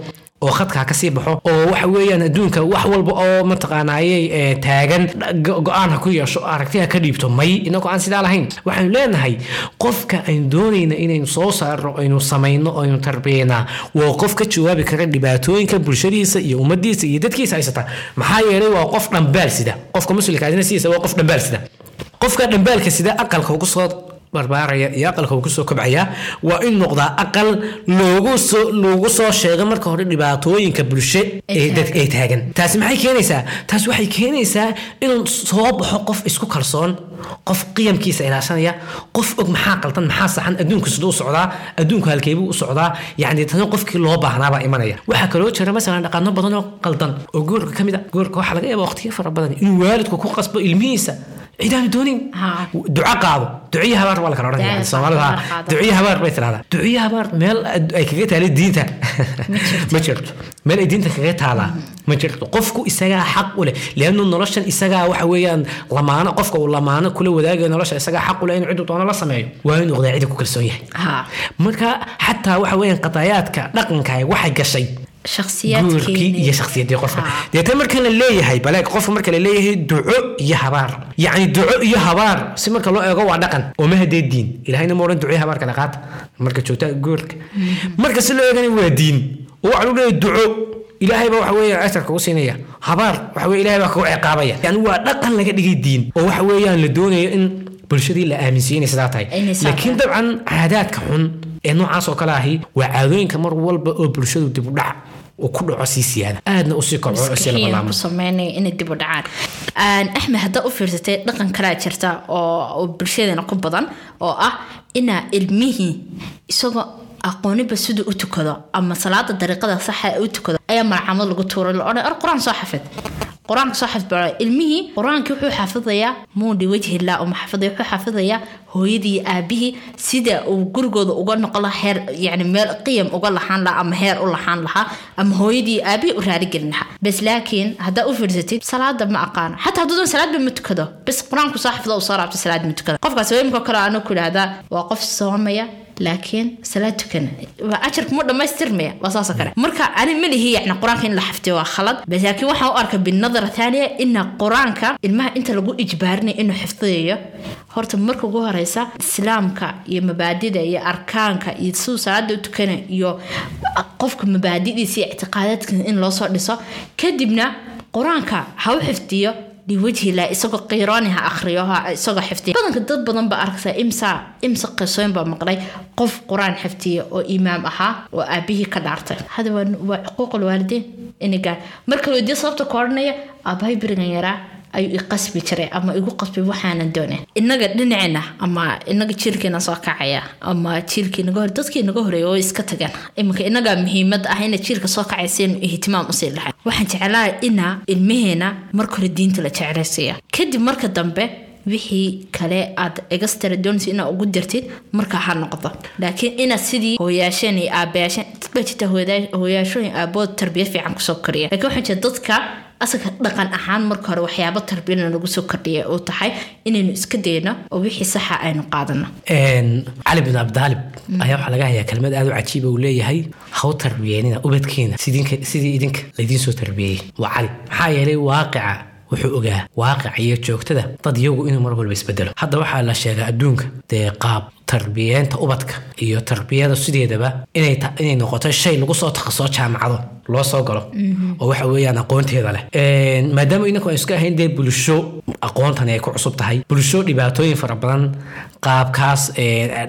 oo khadkaa ka sii baxo oo waxa weeyaan adduunka wax walba oo mataqaanaayey ee, taagan. Go- go'aan ku yeesho aragtiha ka dhiibto may inagoo aan sidaa lahayn. Waxaynu leenahay qofka aynu doonayna inaynu soo saarno aynu samayno aynu tarbiyeynaa waa qof ka jawaabi kara dhibaatooyinka bulshadiisa iyo ummadiisa iyo dadkiisa haysata. Maxaa yeelay waa qof dhambaal sida. Qofka muslimka adina sidiisa waa qof dhambaal sida. Qofka dhambaalka sida aqalka ugu soo barbaaraya iyo aqalka uu ku soo kobcaya waa in noqdaa aqal loogu soo sheego marka hore dhibaatooyinka bulsho ay taagan. Taasi maxay keenaysaa? Taasi waxay keenaysaa inuu soo baxo qof isku kalsoon qof qiyamkiisa ilaashanaya qof og maxaa qaldan maxaa saxan adduunku siduu u socdaa adduunku halkeebuu u socdaa yacni tana qofkii loo baahnaabaa imanaya. Waxaa kaloo jira masalan dhaqano badan oo qaldan oo goorka ka mid a goorka waxaa laga yaabaa waqtiyo fara badan inuu waalidku ku qasbo ilmihiisa cidaanu doonin duco qaado duciyo habaar waa la kala soomaalida ha qaado. duciyo habaar bay tirahdaa duciyo habaar meel ay kaga taali diinta ma jirto meel ay diinta kaga taalaa ma jirto qofku isagaa xaq u leh leannu noloshan isagaa waxa weeyaan lamaano qofka uu lamaano kula wadaagayo nolosha isagaa xaq u leh inuu ciduu doono la sameeyo waa inuu noqdaa cidi ku kalsoon yahay ha marka xataa waxa weeyaan qadaayaadka dhaqanka waxay gashay guurkii iyo shakhsiyaddii qofka deeta marka la leeyahay baleeg qofka marka la leeyahay duco iyo habaar yacni duco iyo habaar si marka loo eego waa dhaqan oo ma hadee diin ilahayna ma odhan duco habaar kala qaata marka joogta guurka marka si loo eegana waa diin oo waxa lagu leeyahay duco ilaahay baa waxa weeye u siinaya habaar waxa weye ilaahay baa kagu ciqaabaya yani waa dhaqan laga dhigay diin oo waxa weeyaan la doonayo in bulshadii la aaminsiiyo inay sidaa tahay laakiin dabcan caadaadka xun ee noocaas oo kale ahi waa caadooyinka mar walba oo bulshadu dib u dhac uu ku dhaco sii siyaada aadna u sii kobco oo sii maskaxiyan labalaamo ku sameynaya inay dib u dhacaan Aan, axmed haddaa u fiirsatay dhaqan kalaa jirta oo bulshadeena ku badan oo ah inaa ilmihii isagoo aqooniba siduu u tukado ama salaada dariiqada saxa u tukado ayaa malcamad lagu tuuray la odhan ar qur'aan soo xafid qur'aanka soo xafidbaro ilmihii qur'aankii wuxuu xafidayaa muundhi wajhillah uma xafidaya wuxuu xafidayaa hooyadii aabihii sida uu gurigooda uga noqon lahaa heer yani meel qiyam uga lahaan lahaa ama heer u lahaan lahaa ama hooyadii aabihii u raaligelin lahaa. Bas laakiin haddaa u fiirsatid salaada ma aqaano xataa hadduudan salaadba ma tukado. Bas qur'aanku soo xafida uu soo raabta salaad ma tukada. Qofkaas weymka kale anu ku idhahdaa waa qof soomaya laakiin salaad tukana waa ajarka mu dhammaystirmaya waa saasoo kale. Marka ani ma lihi yacni qur'aanka in la xaftiyo waa khalad. Bas laakiin waxaan u arka binadara thaniya ina qur'aanka ilmaha inta lagu ijbaarinayo inuu xifdiyayo horta marka ugu horeysa islaamka iyo mabaadida iyo arkaanka iyo siduu salaada tukana iyo qofka mabaadidiisa iyo ictiqaadaadka in loo soo dhiso kadibna qur'aanka ha u xifdiyo liwajhilah isagoo badanka dad badan baa arkaysa imsa baa maqlay qof qur'aan xifdiya oo imaam ahaa oo aabihii ka dhaartay hada waa xuquuqul waalidiin inay gaar marka weydiyo sababta ka odhanaya aabahay berigan yaraa ayuu i qasbi jiray ama igu qasbay waxaanan doonayn inaga dhinacina ama inaga jiilkiina soo kacaya ama jiilkii naga horreeya oo iska tagan iminka inagaa muhiimad ah ina jiilka soo kacaya siaynu ihtimaam u sii lahay waxaan jeclaa ina ilmaheena marka hore diinta la jeclaysiiya kadib marka dambe wixii kale aad egastara doonaysa inaad ugu dartid markaa ha noqdo. Laakiin inaad sidii hooyaasheen iyo aabayaasheen dad baa jirta hooyaashooyin aabood tarbiya fiican ku soo koriya. Laakiin waxaa jira dadka asaga dhaqan ahaan marka hore waxyaabo tarbiyana lagu soo kordhiya uu tahay inaynu iska dayno oo wixii saxa aynu qaadano cali bin abdaalib ayaa waxaa laga hayaa kelmad aad u cajiiba uu leeyahay. Haw tarbiyeenina ubadkeena sidii idinka laydiin soo tarbiyeeyey waa cali. Maxaa yeelay waaqica wuxuu ogaa waaqica iyo joogtada dad iyagu inuu mar walba isbedelo. Hadda waxaa la sheegaa adduunka dee qaab tarbiyeenta ubadka iyo tarbiyada sideedaba inay inay noqoto shay lagu soo takhaso jaamacado loo soo galo. Oo waxa weeyaan aqoonteeda leh. Maadaama inaku aan iska ahayn dee bulsho aqoontani ay ku cusub tahay. Bulsho dhibaatooyin fara badan qaabkaas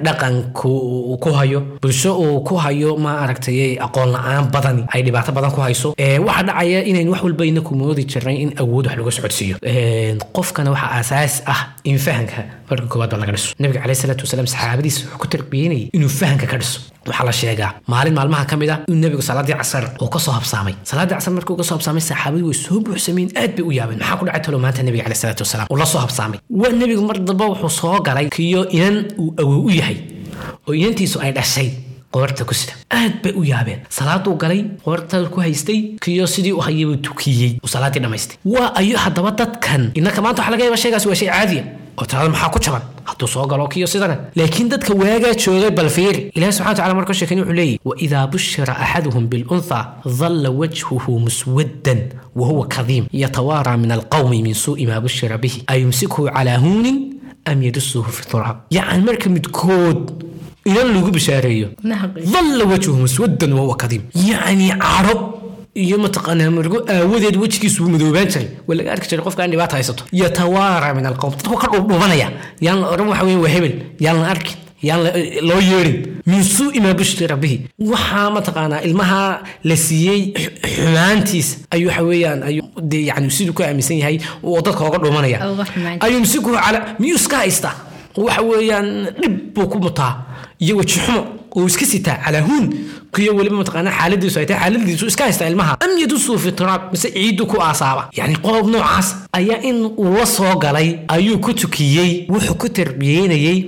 dhaqanku uu ku hayo. Bulsho uu ku hayo ma aragtay aqoon la'aan badani ay dhibaato badan ku hayso. Waxaa dhacaya inayn wax walba inaku moodi jirnay in awood wax laga socodsiiyo. Qofkana waxaa aasaas ah in fahanka marka koowaad ba laga dhiso. Nabiga caleyhi salaatu wasalaam saxaabadiisa wuxuu ku tarbiyeynayay inuu fahanka ka dhiso waxaa la sheegaa maalin maalmaha ka mid ah inuu nebigu salaadii casar uu ka soo habsaamay. Salaadii casar markii uu ka soo habsaamay saxaabadii way soo buuxsameen aad bay u yaabeen. Maxaa ku dhacay talo maanta nebiga caleyhi salaatu wasalaam? Uu la soo habsaamay. Waa nebigu mar damba wuxuu soo galay kiyo inan uu awow u yahay oo inantiisu ay dhashay qoorta ku sida. Aad bay u yaabeen. Salaaduu galay qoorta ku haystay kiyo sidii u hayay tukiyey uu salaadii dhammaystay waa ayo haddaba dadkan. Innaka maanta waxa laga yaaba shaygaasi waa shay caadiya oo tirada maxaa ku jaban? Hadduu soo galo kiyo sidana. Laakiin dadka waagaa joogay bal fiiri. Ilahi subxana wataala markuu sheekay wuxuu leeyahy waidaa bushira axaduhum biluntha dalla wajhuhu muswaddan wahuwa kadiim yatawaaraa min alqawmi min suu'i maa bushira bihi. Ayumsikuhu calaa huunin am yadusuhu fi turaab yacni marka midkood inan lagu bishaareeyo dalla wajhuhu muswaddan wahuwa kadiim yacni caro iyo mataqaanaa margo aawadeed wejigiisu wuu madoobaan jiray waa laga arki jiray qofka aan dhibaata haysato yatawaara min alqowm dadku ka dhuudhubanaya yaan la odhan waxa weeye waa hebel yaan la arkin yaan loo yeedhin min suu'i maa bushira bihi waxaa mataqaanaa ilmaha la siiyey xumaantiisa ayuu waxa weeyaan ayuu dee yani siduu ku aaminsan yahay oo dadka oga dhuumanaya ayumsikuhu cala miyuu iska haystaa waxa weeyaan dhib buu ku mutaa iyo weji xumo uu iska sitaa calaa huun kiyo weliba mataqaanaa xaaladiisu ay tahay xaaladiisu iska haysta ilmaha. Am yadusuu fi turaab mise ciidu ku aasaaba. Yacni qodob noocaas ayaa in uu la soo galay ayuu ku tukiyey wuxuu ku tarbiyeynayey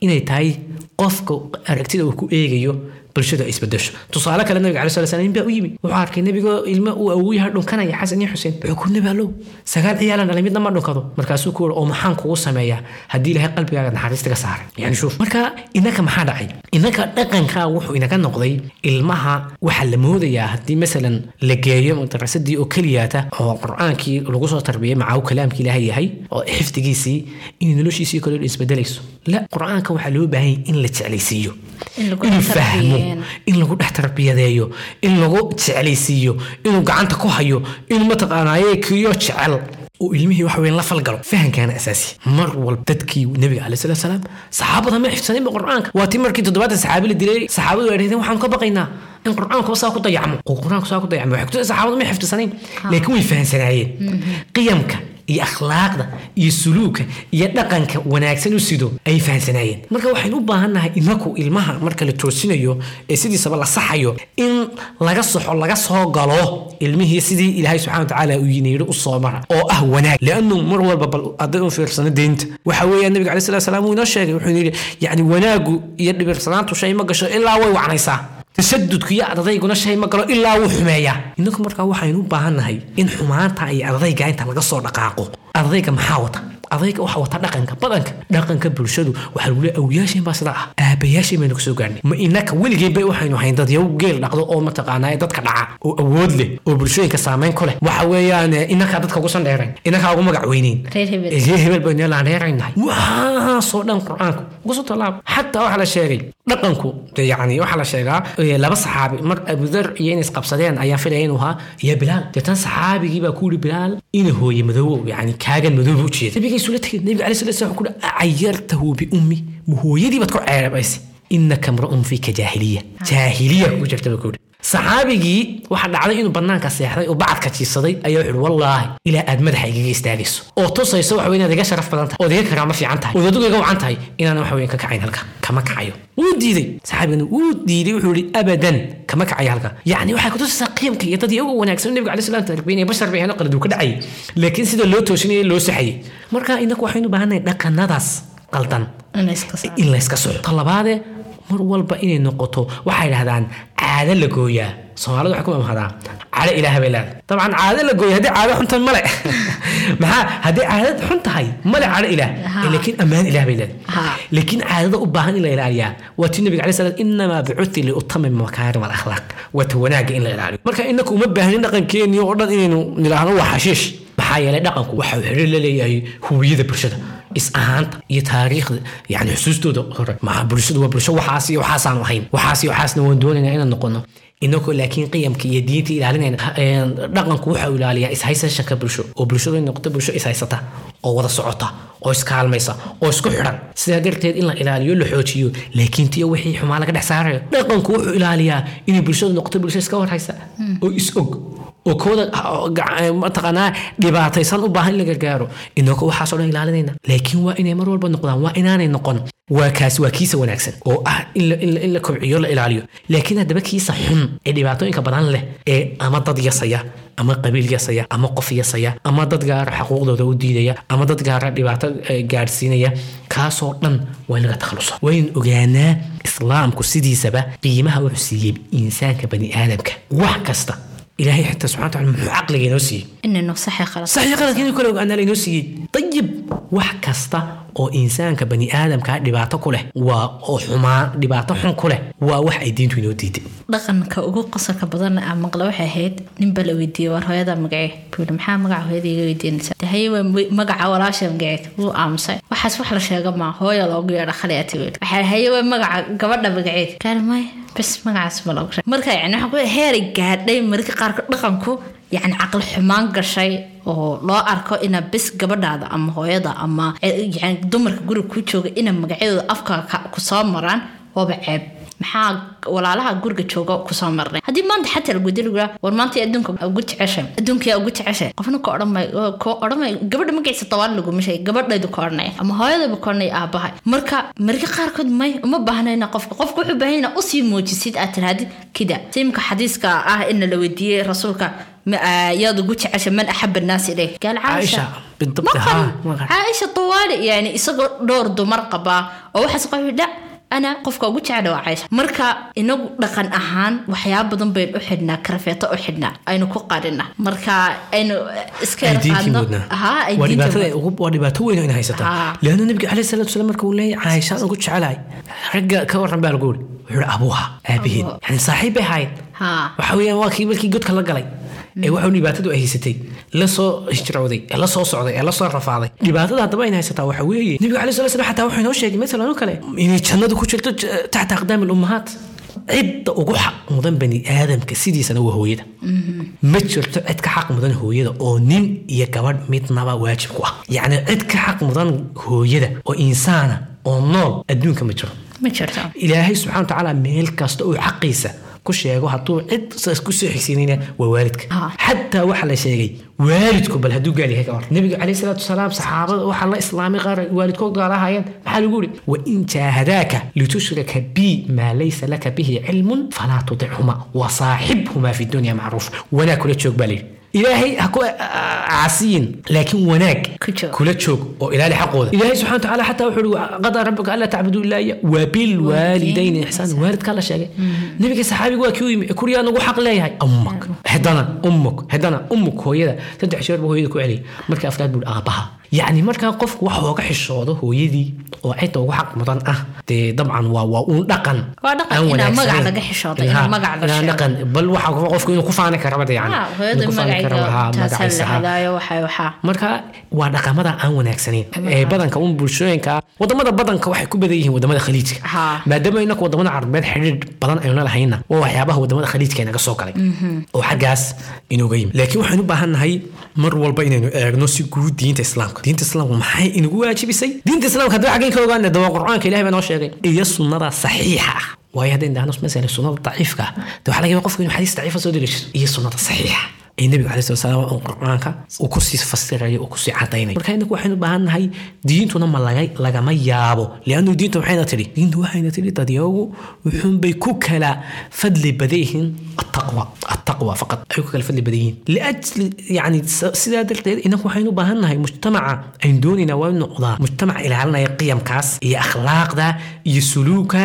inay tahay qofka aragtida uu ku eegayo bulshada ay isbedesho. Tusaale kale nabiga cala sala slam baa u yimi. Wuxuu arkay nebigoo ilmo uu awow yahay dhunkanaya xasan iyo xuseen. Wuxuu ku nebi allow sagaal ciyaalan dhalay midna ma dhunkado markaasuu ku oo maxaan kugu sameeyaa? Haddii ilaahay qalbigaaga naxariista ka saaray. Yani shuuf marka inaka maxaa dhacay? Inaka dhaqanka wuxuu inaga noqday ilmaha waxaa la moodayaa haddii masalan la geeyo madrasadii oo keliyaata oo qur'aankii lagu soo tarbiyay macaw kalaamkii ilaahay yahay oo xifdigiisii in noloshiisii kale isbedelayso la qur'aanka waxaa loo baahan yahay in la jeclaysiiyo inuu fahmo in lagu dhex tarbiyadeeyo in lagu jeclaysiiyo inuu gacanta ku hayo inuu mataqaanaaye kiyo jecel. Uu ilmihii wax weyn la falgalo. Fahankaana asaasi mar walba dadkii nebiga caleyh salatu salaam saxaabada ma xifsaninba qur'aanka. Waa tii markii toddobaatan saxaabi la dilay saxaabadu ay dhahdeen waxaan ka baqaynaa in qur'aankuba saa ku dayacmo. Qur'aanku saa ku dayacmo. Waxay kutusa saxaabadu ma xifdisanayn laakiin way fahansanaayeen qiyamka iyo akhlaaqda iyo suluuka iyo dhaqanka wanaagsan u sido ay fahansanaayeen marka waxaynu u baahannahay inaku ilmaha marka la toosinayo ee sidiisaba la saxayo in laga soxo laga soo galo ilmihii sidii ilaahay subxana watacaala uu yiniiri u soo mara oo ah wanaag. Liannu mar walba bal hadday u fiirsano deynta. Waxa weeyaan nabiga calai salatu salaam wuu inoo sheegay wuxuu yidhi yacni wanaagu iyo dhibirsanaantu shay ma gasho ilaa way wacnaysaa tasadudku iyo adadeyguna shay ma galo ilaa wuu xumeeyaa. Inaku markaa waxaynu u baahannahay in xumaanta iyo adadayga inta laga soo dhaqaaqo. Adadayga maxaa wata? Adayga waxa wata dhaqanka badanka. Dhaqanka bulshadu waxaa lagu leeyahay awliyaasheen baa sidaa ah. Aabayaasheen baynu ka soo gaarnay. Ma inaka weligeen bay waxaynu hayn dad yaw geel dhaqdo oo mataqaanaa dadka dhaca oo awood leh oo bulshooyinka saameyn ku leh. Waxa weeyaan inakaa dadka ugu sandheerayn inakaa ugu magac weyneyn. Reer hebel. Baynu laandheeraynahay waxaasoo dhan qur'aanku. Ugu soo tallaab xataa waxaa la sheegay dhaqanku. Dee yacni waxaa la sheegaa ee, laba saxaabi mar abudar iyo inay isqabsadeen ayaan filaya inuu ahaa iyo bilaal deetan saxaabigii baa ku yidhi bilaal ina hooye madoobow yacni kaagan madooba u jeeda nabiga isula tegay nabiga calai sala slam wuxuu ku yidhi cayartahu biummi ma hooyadii baad ku ceebaysa? Inaka mra'un fika jaahiliya. Jaahiliya ku jirta baa ku yidhi saxaabigii waxaa dhacday inuu banaanka seexday oo bacadka jiisaday ayaa wuxuu wallaahi ilaa aad madaxa igaga istaagayso oo tusayso waxa inaad iga sharaf badan tahay ood iga karaamo fiican tahay. Ood adigu iga wacan tahay inaan waxa weyn ka kacayn halka kama kacayo. Wuu diiday. Saxaabigana wuu diiday wuxuu yihi abadan kama kacayo halka. Yacni waxay kutusaysaa qiimka iyo dad iyagu wanaagsan nabiga calai salam tarbiyanaya bashar bay ahayn qalad uu ka dhacayay laakiin sida loo toosinayay loo saxayay. Marka inaku waxaynu baahannahay dhaqanadaas qaldan in iska layska soco talabaade mar walba inay noqoto waxay dhahdaan caado la gooyaa. Soomaalida waxay ku mamhadaa caado ilaah bay leedahay. Dabcan caado la gooya haddii caado xuntan male maxaa haddii caadad xun tahay male caado ilaah. Ha. laakiin ammaan ilaah bay Ha. leedahay laakiin caadada u baahan in la ilaaliyaa. Waa tii nabiga calai salaam inamaa bicuthi liutamim makaarim alakhlaaq waa ta wanaagga in la ilaaliyo. Marka inaku uma baahnin dhaqankeennii oo dhan inaynu nidhaahno waa xashiish. Maxaa yeelay dhaqanku waxa uu xiriir la leeyahay hubiyada bulshada is ahaanta iyo taariikhda. Yani xusuustooda hore maa bulshadu waa bulsho waxaas iyo waxaasaan ahayn waxaas iyo waxaasna waan doonaynaa inaan noqono. Inagoo laakiin qiyamka iyo diinta ilaalinayna dhaqanku waxa uu ilaaliyaa ishaysashanka bulsho. Oo bulshadu inay noqoto bulsho ishaysata oo wada socota oo iskaalmaysa oo isku xidhan. Sidaa darteed in la ilaaliyo la xoojiyo laakiin tiyo wixii xumaa laga dhex saarayo dhaqanku wuxuu ilaaliyaa inay bulshadu noqoto bulsho iska warhaysa oo is og oo kooda oo gac- mataqaanaa dhibaataysan u baahan in la gargaaro inagoo waxaasoo dhan ilaalinayna. Laakiin waa inay mar walba noqdaan waa inaanay noqon. Waa kaas waa kiisa wanaagsan oo ah in la, in la, in la kobciyo la ilaaliyo. Laakiin haddaba kiisa xun ee dhibaatooyinka badan leh ee ama dad yasaya ama qabiil yasaya ama qof yasaya ama dad gaara xaquuqdooda u diidaya ama dad gaara dhibaato eh, gaadhsiinaya kaasoo dhan waa in laga takhalusa waynu ogaanaa islaamku sidiisaba qiimaha wuxuu siiyey insaanka bani aadamka. Wax kasta ilaahay xitaa subxana wataala muxuu caqliga inoo siiyey. Inaynu saxi khalad. Saxiix qaladka inuu ogaanaa lainoo siiyey. Dayib wax kasta oo insaanka bani aadamka dhibaato ku leh waa oo xumaa dhibaato xun ku leh waa wax ay diintu inoo diiday dhaqanka ugu qosolka badan aan maqla waxay ahayd ninba la weydiiyey war hooyada magacee buu yidhi maxaa magaca hooyada iga weydiinaysa dahaye waa ma- magaca walaasha magaceed wuu aamusay waxaas wax la sheega maa hooya loogu yeedha khaliati weyl waxaa haye waa magaca gabadha magaceed. Kaali may bas magacaas ma loogu sheeg marka yani waxaa ku heeray gaadhay mararka qaarkood dhaqanku yani caqli xumaan gashay oo loo arko ina bis gabadhaada ama hooyada ama eh, dumarka guriga ku jooga ina magacyadooda afka ka- ku soo maraan waaba ceeb maxaa walaalaha guriga jooga ku soo marnay? Haddii maanta xataa lagu dili guraa war maanta adduunka ugu jeceshay? Adduunka ugu jeceshay? Qofna ka odhan may ka odhan may gabadha magaciisa tobaan laguma sheegay gabadhaydu ka odhanaya ama hooyadaba ka odhanaya aabahay. Marka marka qaarkood may uma baahnayna qofka. Qofka wuxuu baahan yahay u sii muujisid aad tirahdid kida simka xadiiska ah in la weydiiyey rasuulka ma yaad ugu jeceshay man axaba annaas ilayh. Gaal Caaisha, caaisha tawaali yani isagoo dhowr dumar qabaa oo waxaas qof dha ana qofka ugu jecla waa caaisha marka inagu dhaqan ahaan waxyaaba badan baynu u xidhnaa karafeeto u xidhnaa aynu ku qarina marka aynu iska ay yar diintii qaadno mudnaa Haa, ay waa diinta dhibaatada ugu- waa dhibaato weyn haysataa Haa. leanna nabiga caleyhi salaatu wasalaam marka uu leeyahay caaishaan ugu jecelahay. Ragga ka waran baa lagu yiri wuxuu ihi abuuha aabaheed yani saaxiib bay ahayd waxa weeyaan waa kii markii godka la galay ee waxuu dhibaatadu ay haysatay la soo hijrowday ee la soo socday ee la soo rafaaday. Dhibaatada haddaba ayna haysataa waxa weeye nabiga caleyhi salatu wasalaam xataa wuxuu inoo sheegay masalan oo kale inay jannadu ku jirto taxta aqdaami lummahaat cidda ugu xaq mudan bani aadamka sidiisana waa hooyada. Ma jirto cid ka xaq mudan hooyada oo nin iyo gabadh midnaba waajib ku ah. Yacni cid ka xaq mudan hooyada oo insaana oo nool adduunka ma jiro ilaahay subxana wa tacaala meel kasta oo xaqiisa ku sheego hadduu cid saas ku soo xigsiinayna waa waalidka. Xataa waxaa la sheegay waalidku bal hadduu gaal yahay. Ka hor salaatu wasalaam saxaabada waxaa la islaamay qaar waalidkood gaalahaayeen maxaa lagu yidhi? Wain jaahadaaka litushrika bi maa laysa laka bihi cilmun falaa tudicuma wasaaxibhuma fi dunya macruuf. Wanaag kula joog baa layidhi ilaahay ha ku casiyin laakiin wanaag kula joog oo ilaali xaqooda ilaahay subxana watacaala xataa wuxuu ihi qadaa rabbuka anlaa tacbuduu ilaa iya wabilwaalidayni ixsaan waalidkaa la sheegay nabiga saxaabiga waa kii u yimi kuriyaa nagu xaq leeyahay ummak hedana ummuk hedana ummuk hooyada saddex jeer buu hooyada ku celiyay markii afraad buu aabaha yacni markaa qofku wax ooga xishoodo hooyadii oo cidda ugu xaq mudan ah. Dee dabcan waa waa uun dhaqan. Aan bal waxa qofku inuu ku faani karaba marka waa dhaqamada aan wanaagsanayn ee badanka un bulshooyinka waddamada badanka waxay ku badan yihiin waddamada khaliijka. Ha. maadaama inaku waddamada carabeed xidhiir badan aynu lahayna waa waxyaabaha waddamada khaliijka inaga soo galay. Oo xaggaas inooga yimid. Laakiin waxaynu u baahan nahay mar walba inaynu eegno si guud diinta islaamka diinta islaamka maxay inagu waajibisay diinta islaamka haddii xaggeen ka ogaana qur'aanka ilahay baa noo sheegay iyo sunnada saxiixa ah waayo haddaynu dhahno masala sunnada daciifka ah de waxaa laga yaaba qofku inuu xadiis daciifa soo deliishato iyo sunnada saxiixa ee nebiga salatu wasalaam oo qur'aanka uu ku sii fasirayo uu ku sii cadaynayo marka inagu waxaynu u baahan nahay diintuna ma laga lagama yaabo liannu diintu maxayna tidhi diintu waxayna tidhi dadyagu wuxuunbay ku kala fadli badan yihiin attaqwa attaqwa faqad ay ku kala fadli badan yihiin yani sidaa darteed inagu waxaynu u baahan nahay mujtamaca aynu doonaynaa waa noqdaa mujtamac ilaalinaya qiyamkaas iyo akhlaaqda iyo suluuka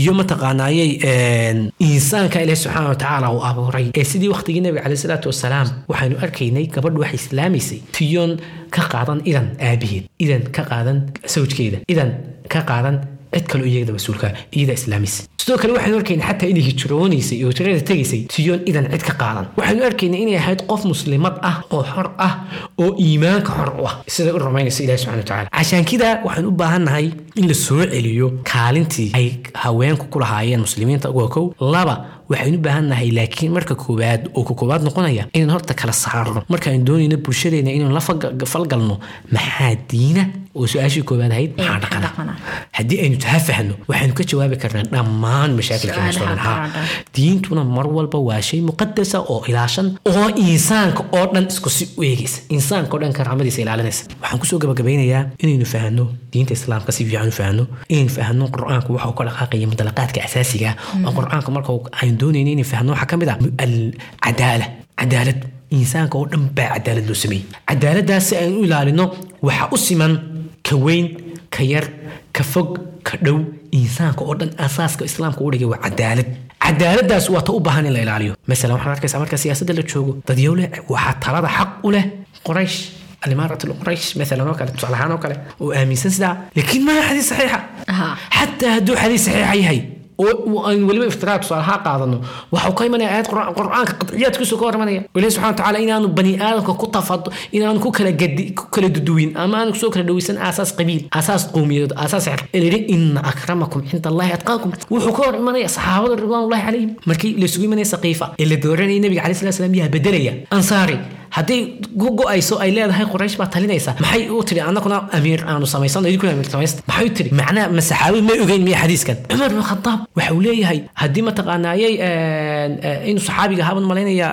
iyo mataqaanaayey een, insaanka ilaahi subxaana watacaala uu abuuray. Ee sidii waqtigii nabiga caleyhi salaatu wasalaam waxaynu arkaynay gabadhu waxay islaamaysay tiyoon ka qaadan idan aabaheed idan ka qaadan sawjkeeda idan ka qaadan cid kale oo iyada mas'uulka iyada islaamaysa sidoo kale waxaynu arkaynay xataa inay hijroonaysay iyo hijrada tegaysay. Tiyoon idan cid ka qaadan. Waxaynu arkaynay inay ahayd qof muslimad ah oo xor ah oo iimaanka xor u ah. Siday u rumaynaysa ilahi subxana watacaala cashaankida waxaan u baahan nahay in la soo celiyo kaalintii ay haweenku ku lahaayeen muslimiinta uga kow. Laba waxaynu u baahan nahay laakiin marka koowaad oo ka koowaad noqonaya inaan horta kala saarno. Markaan doonayno bulshadeena inaan la falgalno maxaa diina oo su'aashii koowaad ahayd? Maxaa dhaqana haddii aynu taha fahno waxaynu ka jawaabi karnaa dhammaan mashaakilka diintuna mar walba waa shay muqadasa oo ilaashan oo insaanka oo dhan isku si u eegaysa. Insaanka oo dhan karaamadiisa ilaalinaysa. Waxaan ku soo gabagabeynayaa inaynu fahno diinta islaamka si fiican u fahno inaynu fahno qur'aanku waxa uu ka dhaqaaqaya mudalaqaadka asaasiga ah. Oo qur'aanka marka aynu doonayno inaynu fahno waxaa ka mid ah alcadaala cadaalad insaanka oo dhan baa cadaalad loo sameeyey cadaaladaas si aynu u ilaalino waxa u siman ka weyn ka yar ka fog ka dhow insaanka oo dhan asaaska islaamka u dhigay waa cadaalad cadaaladaas waa ta u baahan in la ilaaliyo masalan waxaad arkaysaa marka siyaasadda la joogo dadyowle waxaa talada xaq u leh qoraysh alimarat alquraysh maalan oo kale tusaale ahaan oo kale oo aaminsan sidaa laakiin maaha xadiis saxiixa. Aha. Aynu weliba iftiraaq tusaalaha qaadano. Waxau ka imanaya aayad qur- qur'aanka qadciyaadkiisu ka hor imanaya ilahi subxana watacaala inaanu bani aadamka ku tafado inaanu ku kala gadi ku kala duduwin ama aanu ku soo kala dhaweysan aasaas qabiil aasaas qowmiyadood aasaas xeer elayidhi ina akramakum cinda allahi atqaakum. Wuxuu ka hor imanaya saxaabada ridwaanullahi calayhim. Markii laysugu imanaya saqiifa ee la dooranayay nabiga caleyhi salatu salaam yaa bedelaya ansaari hadday go'ayso ay leedahay quraysh baa talinaysa maxay u tiri annaguna amiir aanu samaysano idinkuna amiir samaysta maxay u tiri macnaha ma saxaabadu may ogeyn miya xadiiskan. Cumar bin khadaab waxa uu leeyahay haddii mataqaanaayay inuu saxaabiga ahaa baan malaynaya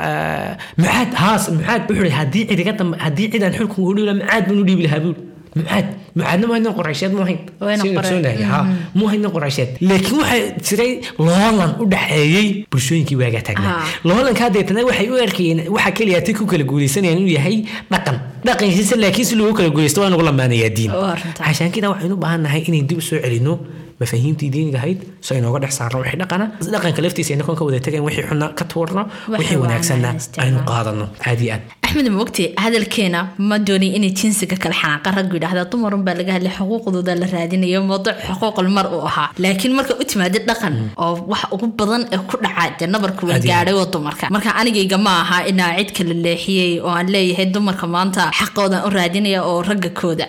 mucaad haas mucaad wuxuu haddii cid iga dambe haddii cidaan xulkan lahaa mucaad baan u dhiibi lahaa buuri mucaad mucaadna ma haynan qoraysheed mu hayn Wayna Sidaynu qoray. ogsoonnahay, ha mu haynan qoraysheed laakiin waxaa jiray loolan u dhexeeyey bulshooyinkii waagaa taagnaa loolankaa deetana waxay u arkayeen waxa keliya ti ku kala guuleysanayaan inuu yahay dhaqan dhaqankiisa laakiin si loogu kala guuleysto waa nagu lamaanayaa diin. Cashaankida waxaynu u baahan nahay inay dib u soo celino mafaahiimtii diiniga ahayd so inooga dhex saarno wixii dhaqana. Dhaqanka laftiisa inakoon ka wada tegayn wixii xuna ka tuurno Wixii wanaagsanna aynu qaadano aad iyo aad. Axmed mogti hadalkeena ma doonin inay jinsiga kala xanaaqa raggu yidhaahda dumarun baa laga hadlay xuquuqdooda la raadinayo mawduuc xuquuqul mar uu ahaa. Laakiin marka u timaada dhaqan oo wax ugu badan ee ku dhaca dee nabarka Adiga. gaadhay waa dumarka. Marka anigayga ma aha inaa cid kala leexiyey oo aan leeyahay dumarka maanta xaqoodan u raadinaya oo ragga kooda.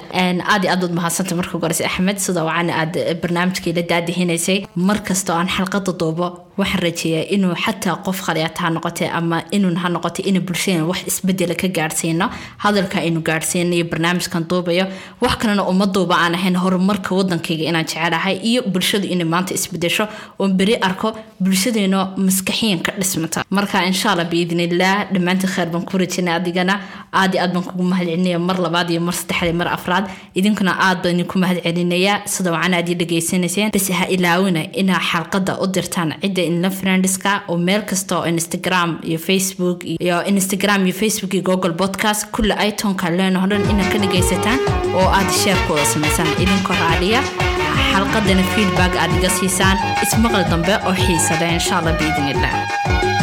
Aad iyo aad baad mahadsantay marka goreysa axmed sida wacan aad barnaamijkii la daadihinaysay mar kastoo aan xalqada duubo waxaan rajeeyaa inuu xataa qof khaliyaata ha noqotee ama inuun ha noqotay ina bulshadeen wax isbedela ka gaadhsiino hadalka aynu gaadhsiino iyo barnaamijkan duubayo wax kalena uma duuba aan ahayn horumarka wadankayga inaan jecelahay iyo bulshadu inay maanta isbedesho. Oon beri arko bulshadeeno maskaxiyan ka dhismata. Marka insha allah biidnillaah dhammaantii khayr baan ku rajinay adigana. Aad iyo aad baan kugu mahad celinaya mar labaad iyo mar saddexaad iyo mar afraad. Idinkuna aad baan idinku mahad celinayaa sida wacan aad ii dhegaysanayseen bas ha ilaawina inaa xalqada u dirtaan cidda inla friendiska oo meel kasta oo instagram iyo facebook iyo instagram iyo facebook iyo google podcast kulle itonka leeno dhan inaad ka dhegaysataan oo aad sheerkooda samaysaan idinkoo raaliya xalqadana feedback aad iga siisaan. Ismaqal dambe oo xiisada insha allah biidin